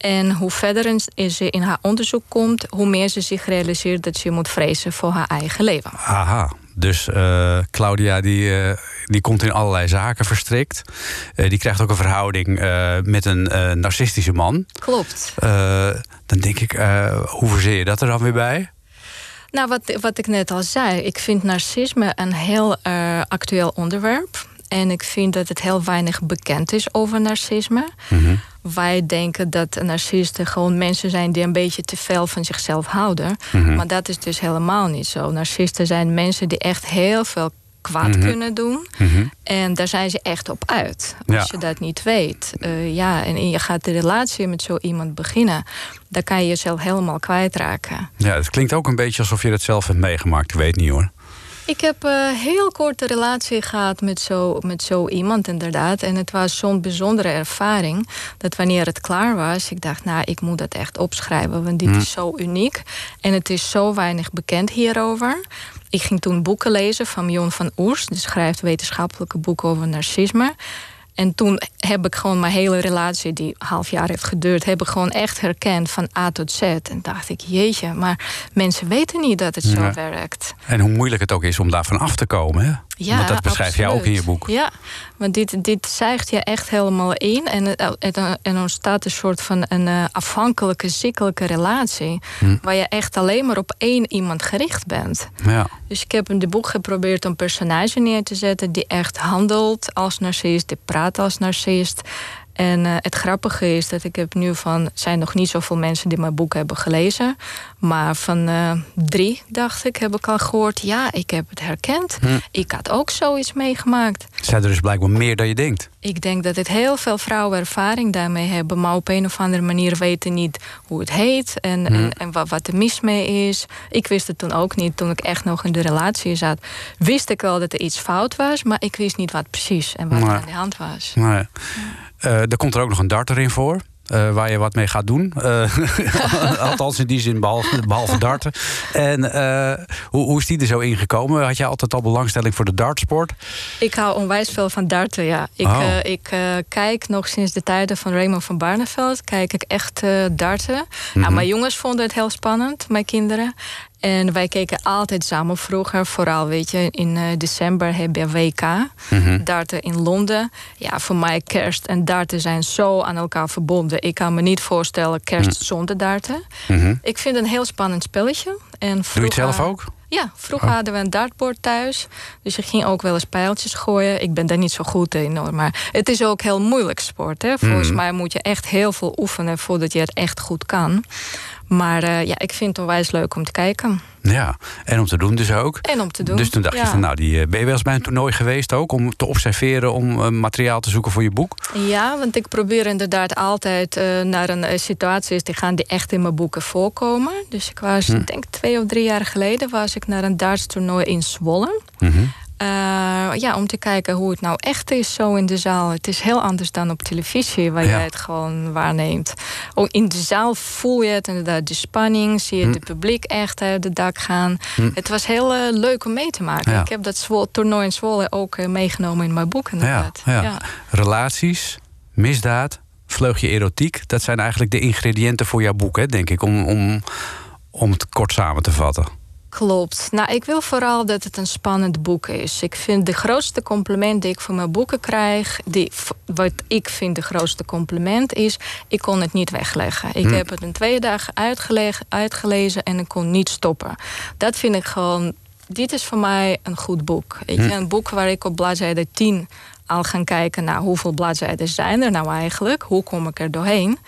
En hoe verder ze in haar onderzoek komt, hoe meer ze zich realiseert dat ze moet vrezen voor haar eigen leven. Aha. Dus eh, Claudia die, eh, die komt in allerlei zaken verstrikt. Eh, die krijgt ook een verhouding met een narcistische man. Klopt. Dan denk ik, hoe verzeer je dat er dan weer bij? Nou, wat, wat ik net al zei, ik vind narcisme een heel actueel onderwerp. En ik vind dat het heel weinig bekend is over narcisme. Mhm. Wij denken dat narcisten gewoon mensen zijn die een beetje te veel van zichzelf houden. Mhm. Maar dat is dus helemaal niet zo. Narcisten zijn mensen die echt heel veel kwaad Mhm. kunnen doen. En daar zijn ze echt op uit. Als Ja. je dat niet weet. Eh, ja, en je gaat de relatie met zo iemand beginnen. Dan kan je jezelf helemaal kwijtraken. Ja, het klinkt ook een beetje alsof je dat zelf hebt meegemaakt. Ik weet niet hoor. Ik heb een heel korte relatie gehad met zo, met zo iemand, inderdaad. En het was zo'n bijzondere ervaring. Dat wanneer het klaar was, ik dacht, nou, ik moet dat echt opschrijven. Want dit Hmm. is zo uniek. En het is zo weinig bekend hierover. Ik ging toen boeken lezen van Mion van Oers. Die schrijft wetenschappelijke boeken over narcisme. En toen heb ik gewoon mijn hele relatie, die half jaar heeft geduurd, heb ik gewoon echt herkend van A tot Z. En dacht ik, jeetje, maar mensen weten niet dat het zo werkt. En hoe moeilijk het ook is om daarvan af te komen. Hè? Ja, Want dat beschrijf jij ook in je boek. Ja, want dit, dit zuigt je echt helemaal in. En, het- en er ontstaat een soort van een eh, afhankelijke, ziekelijke relatie. Hm. Waar je echt alleen maar op één iemand gericht bent. Ja. Dus ik heb in het boek geprobeerd een personage neer te zetten die echt handelt als narcist, die praat als narcist. En eh, het grappige is dat ik heb nu van, zijn nog niet zoveel mensen die mijn boek hebben gelezen. Maar van eh, drie, dacht ik, heb ik al gehoord. Ja, ik heb het herkend. Hm. Ik had ook zoiets meegemaakt. Zijn er dus blijkbaar meer dan je denkt. Ik denk dat het heel veel vrouwen ervaring daarmee hebben, maar op een of andere manier weten niet hoe het heet en, Hm. en, en wat, wat er mis mee is. Ik wist het toen ook niet. Toen ik echt nog in de relatie zat, wist ik wel dat er iets fout was, maar ik wist niet wat precies en wat er aan de hand was. Maar, er komt er ook nog een darter in voor. eh, waar je wat mee gaat doen. Eh, althans, in die zin, behalve, behalve darten. En eh, hoe, hoe is die er zo ingekomen? Had jij altijd al belangstelling voor de dartsport? Ik hou onwijs veel van darten, ja. Ik, Oh. eh, ik eh, kijk nog sinds de tijden van Raymond van Barneveld... kijk ik echt eh, darten. Nou, mijn jongens vonden het heel spannend, mijn kinderen. En wij keken altijd samen vroeger. Vooral, weet je, in eh, december heb je WK. Darten in Londen. Ja, voor mij kerst en darten zijn zo aan elkaar verbonden. Ik kan me niet voorstellen kerst zonder darten. Ik vind het een heel spannend spelletje. En Doe je het vroeger- zelf ook? ja, vroeger hadden we een dartboard thuis. Dus je ging ook wel eens pijltjes gooien. Ik ben daar niet zo goed in hoor. Maar het is ook heel moeilijk sport. Hè? Volgens mij moet je echt heel veel oefenen voordat je het echt goed kan. Maar eh, ja, ik vind het onwijs leuk om te kijken. Ja, en om te doen dus ook. En om te doen. Dus toen dacht je van, nou, die, eh, ben je wel eens bij een toernooi geweest ook... om te observeren, om eh, materiaal te zoeken voor je boek? Ja, want ik probeer inderdaad altijd naar een situatie te gaan die echt in mijn boeken voorkomen. Dus ik was, Hm. ik denk twee of drie jaar geleden, was ik naar een dartstoernooi in Zwolle. Mhm. Eh, ja, om te kijken hoe het nou echt is zo in de zaal. Het is heel anders dan op televisie, waar Ja. je het gewoon waarneemt. Ook in de zaal voel je het inderdaad, de spanning. Zie je Hm. het publiek echt uit de dak gaan. Het was heel eh, leuk om mee te maken. Ja. Ik heb dat Zwol- toernooi in Zwolle ook eh, meegenomen in mijn boek Ja, inderdaad. ja. Relaties, misdaad, vleugje erotiek... dat zijn eigenlijk de ingrediënten voor jouw boek, hè, denk ik... om, om, om het kort samen te vatten. Klopt. Nou, ik wil vooral dat het een spannend boek is. Ik vind de grootste compliment die ik voor mijn boeken krijg, die, wat ik vind de grootste compliment is, ik kon het niet wegleggen. Ik Hm. heb het in twee dagen uitgelezen en ik kon niet stoppen. Dat vind ik gewoon, dit is voor mij een goed boek. Weet je, Een boek waar ik op bladzijde 10 al ga kijken naar hoeveel bladzijden zijn er nou eigenlijk, hoe kom ik er doorheen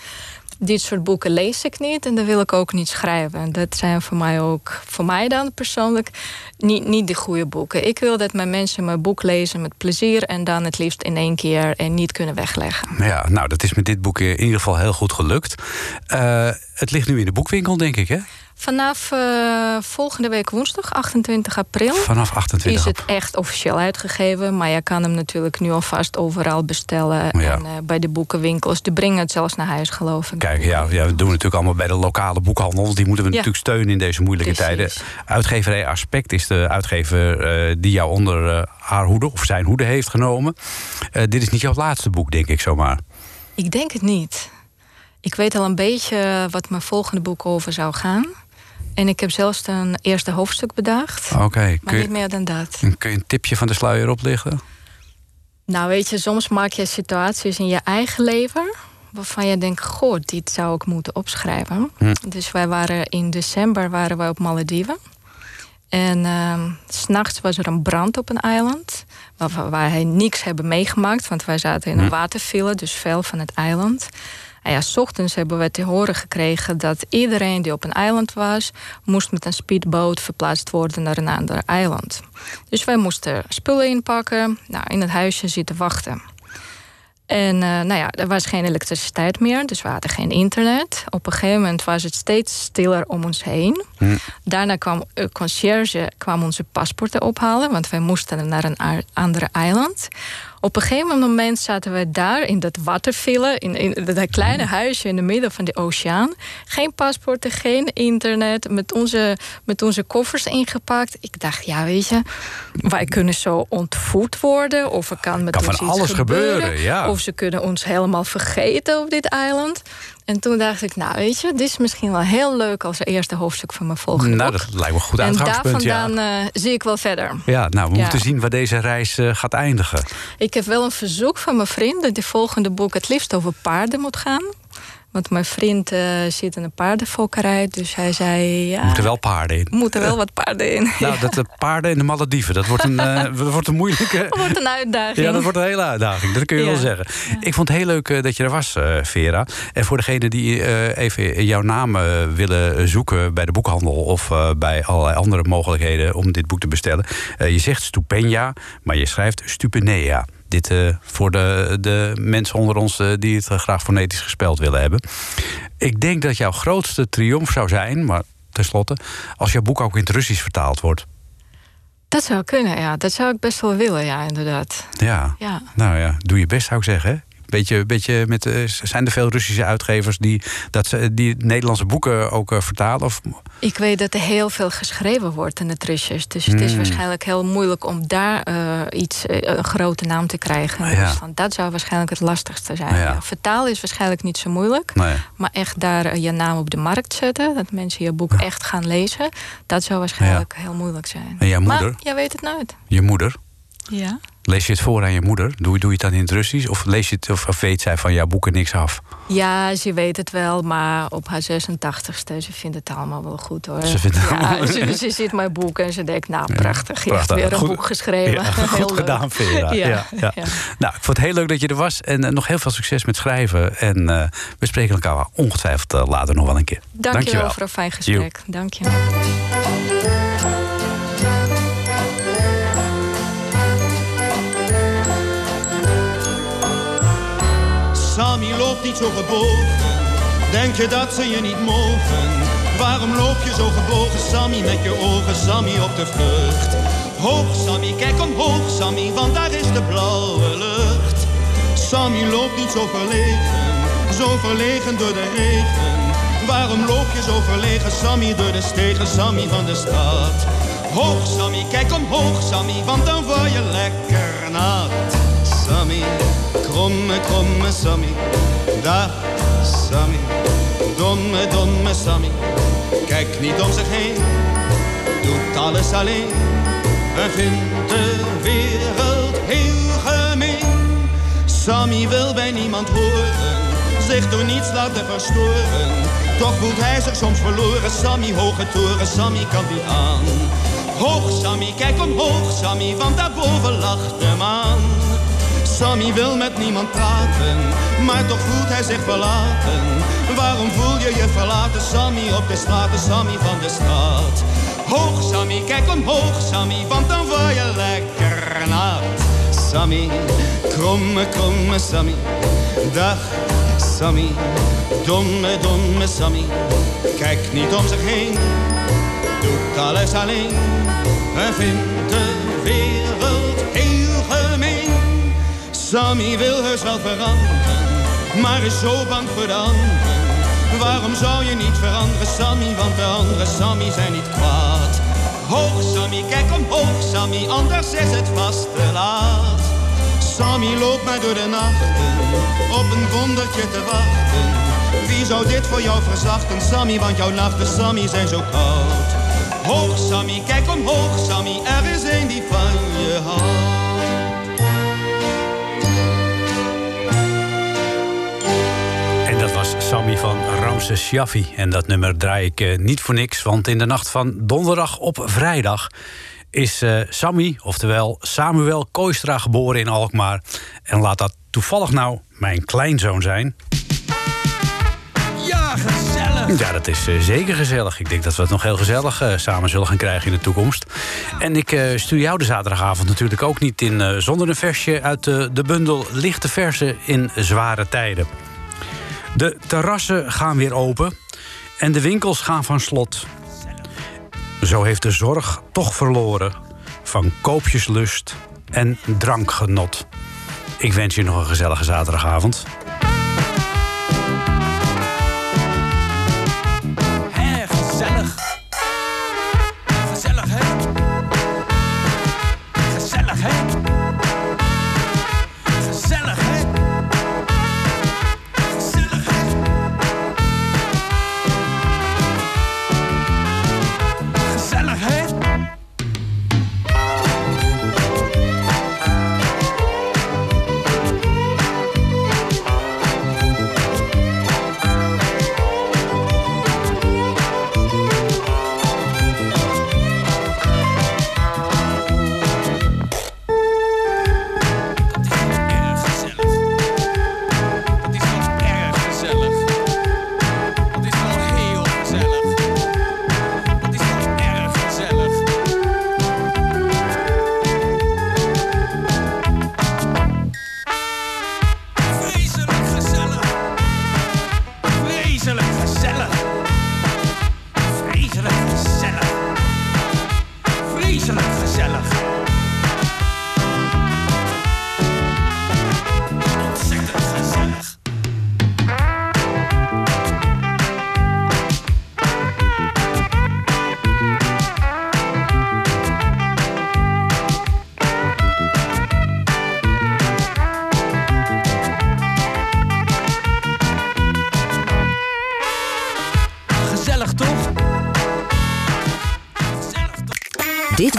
dit soort boeken lees ik niet en dan wil ik ook niet schrijven. En dat zijn voor mij ook, voor mij dan persoonlijk, niet, niet de goede boeken. Ik wil dat mijn mensen mijn boek lezen met plezier en dan het liefst in één keer en niet kunnen wegleggen. Ja, nou, dat is met dit boek in ieder geval heel goed gelukt. Eh, het ligt nu in de boekwinkel, denk ik, hè? Vanaf eh, volgende week woensdag, 28 april. Vanaf 28 is het echt officieel uitgegeven. Maar je kan hem natuurlijk nu alvast overal bestellen. Ja. En eh, bij de boekenwinkels. Die brengen het zelfs naar huis, geloof ik. Kijk, ja, ja, we doen natuurlijk allemaal bij de lokale boekhandel. want Die moeten we Ja. natuurlijk steunen in deze moeilijke Precies. tijden. Uitgeverij Aspect is de uitgever eh, die jou onder haar hoede of zijn hoede heeft genomen. Dit is niet jouw laatste boek, denk ik zomaar. Ik denk het niet. Ik weet al een beetje wat mijn volgende boek over zou gaan. En ik heb zelfs een eerste hoofdstuk bedacht. Oké, maar kun, niet meer dan dat. kun je een tipje van de sluier oplichten? Nou, weet je, soms maak je situaties in je eigen leven. waarvan je denkt: Goh, dit zou ik moeten opschrijven. Hm. Dus wij waren in december waren wij op Malediven. En uh, s'nachts was er een brand op een eiland. Waar, waar hij niks hebben meegemaakt. Want wij zaten in een waterfile, dus veel van het eiland. En ja, s ochtends hebben we te horen gekregen dat iedereen die op een eiland was, moest met een speedboot verplaatst worden naar een ander eiland. Dus wij moesten spullen inpakken, nou, in het huisje zitten wachten. En uh, nou ja, er was geen elektriciteit meer, dus we hadden geen internet. Op een gegeven moment was het steeds stiller om ons heen. Hm. Daarna kwam een conciërge kwam onze paspoorten ophalen, want wij moesten naar een ander eiland. Op een gegeven moment zaten we daar in dat waterfillen, in, in dat kleine huisje in het midden van de oceaan. Geen paspoorten, geen internet, met onze, met onze koffers ingepakt. Ik dacht, ja, weet je, wij kunnen zo ontvoerd worden, of er kan met kan ons van iets alles gebeuren, ja. of ze kunnen ons helemaal vergeten op dit eiland. En toen dacht ik, nou weet je, dit is misschien wel heel leuk als eerste hoofdstuk van mijn volgende Nou, boek. dat lijkt me een goed En daar uitgangspunt, ja. vandaan eh, zie ik wel verder. Ja, nou, we Ja. moeten zien waar deze reis eh, gaat eindigen. Ik heb wel een verzoek van mijn vriend dat de volgende boek het liefst over paarden moet gaan. Want mijn vriend eh, zit in een paardenfokkerij, dus hij zei... Ja, Er moeten wel paarden in. moeten wel wat paarden in. Nou, dat de paarden in de Malediven, dat wordt een, eh, dat wordt een moeilijke... Dat wordt een uitdaging. Ja, dat wordt een hele uitdaging. Dat kun je Ja. wel zeggen. Ik vond het heel leuk eh, dat je er was, eh, Vera. En voor degenen die eh, even jouw naam eh, willen zoeken bij de boekhandel of eh, bij allerlei andere mogelijkheden om dit boek te bestellen. Eh, je zegt Stupenia, maar je schrijft Stupenea. Dit eh, voor de, de mensen onder ons eh, die het eh, graag fonetisch gespeld willen hebben. Ik denk dat jouw grootste triomf zou zijn, maar tenslotte, als jouw boek ook in het Russisch vertaald wordt. Dat zou kunnen, ja. Dat zou ik best wel willen, ja, inderdaad. Ja. Ja. Nou ja, doe je best zou ik zeggen. Beetje, beetje met, eh, zijn er veel Russische uitgevers die, dat ze, die Nederlandse boeken ook eh, vertalen? Of, Ik weet dat er heel veel geschreven wordt in het Russisch. Dus het is Mm. waarschijnlijk heel moeilijk om daar eh, iets, een grote naam te krijgen. in Ja. Rusland. Dat zou waarschijnlijk het lastigste zijn. Ja. Ja. Vertalen is waarschijnlijk niet zo moeilijk. nee. Maar echt daar je naam op de markt zetten, dat mensen je boek echt gaan lezen, dat zou waarschijnlijk heel moeilijk zijn. En jouw moeder? Maar jij weet het nooit. Je moeder? Ja. Lees je het voor aan je moeder? Doe, doe je het dan in het Russisch? Of, lees je het, of, of weet zij van jouw boeken niks af? Ja, ze weet het wel, maar op haar 86ste, ze vindt het allemaal wel goed hoor. Ze vindt het ja, allemaal- ze, ze ziet mijn boek en ze denkt, nou prachtig, je hebt weer een Goed- boek geschreven. Ja, goed leuk. gedaan, Vera. Ja, Ja, ja. ja. Nou, ik vond het heel leuk dat je er was. En eh, nog heel veel succes met schrijven. En eh, we spreken elkaar ongetwijfeld eh, later nog wel een keer. Dank je wel voor een fijn gesprek. Dank je. Loopt niet zo gebogen. Denk je dat ze je niet mogen? Waarom loop je zo gebogen, Sammy, met je ogen, Sammy, op de vlucht? Hoog, Sammy, kijk omhoog, Sammy, want daar is de blauwe lucht. Sammy loopt niet zo verlegen, zo verlegen door de regen. Waarom loop je zo verlegen, Sammy, door de stegen, Sammy van de stad? Hoog, Sammy, kijk omhoog, Sammy, want dan word je lekker nat. Sammy, kromme, kromme Sammy, dag Sammy, domme, domme Sammy. Kijk niet om zich heen, doet alles alleen en vindt de wereld heel gemeen. Sammy wil bij niemand horen, zich door niets laten verstoren. Toch voelt hij zich soms verloren, Sammy, hoge toren, Sammy kan niet aan. Hoog Sammy, kijk omhoog Sammy, want daarboven lacht de maan. Sammy wil met niemand praten, maar toch voelt hij zich verlaten. Waarom voel je je verlaten, Sammy, op de straten, Sammy van de straat? Hoog Sammy, kijk omhoog Sammy, want dan word je lekker nat. Sammy, kromme, kromme Sammy, dag Sammy, domme, domme Sammy. Kijk niet om zich heen, doet alles alleen en vindt de Sammy wil heus wel veranderen, maar is zo bang voor de anderen. Waarom zou je niet veranderen, Sammy? Want de andere Sammy zijn niet kwaad. Hoog Sammy, kijk omhoog Sammy, anders is het vast te laat. Sammy loopt mij door de nachten, op een wondertje te wachten. Wie zou dit voor jou verzachten, Sammy? Want jouw nachten, Sammy, zijn zo koud. Hoog Sammy, kijk omhoog Sammy, er is een die van je houdt. Was Sammy van Ramses Shaffi. En dat nummer draai ik eh, niet voor niks, want in de nacht van donderdag op vrijdag is uh, Sammy, oftewel Samuel Koistra, geboren in Alkmaar. En laat dat toevallig nou mijn kleinzoon zijn. Ja, gezellig! Ja, dat is uh, zeker gezellig. Ik denk dat we het nog heel gezellig samen zullen gaan krijgen in de toekomst. En ik stuur jou de zaterdagavond natuurlijk ook niet in zonder een versje uit de bundel Lichte Versen in Zware Tijden. De terrassen gaan weer open en de winkels gaan van slot. Zo heeft de zorg toch verloren van koopjeslust en drankgenot. Ik wens je nog een gezellige zaterdagavond.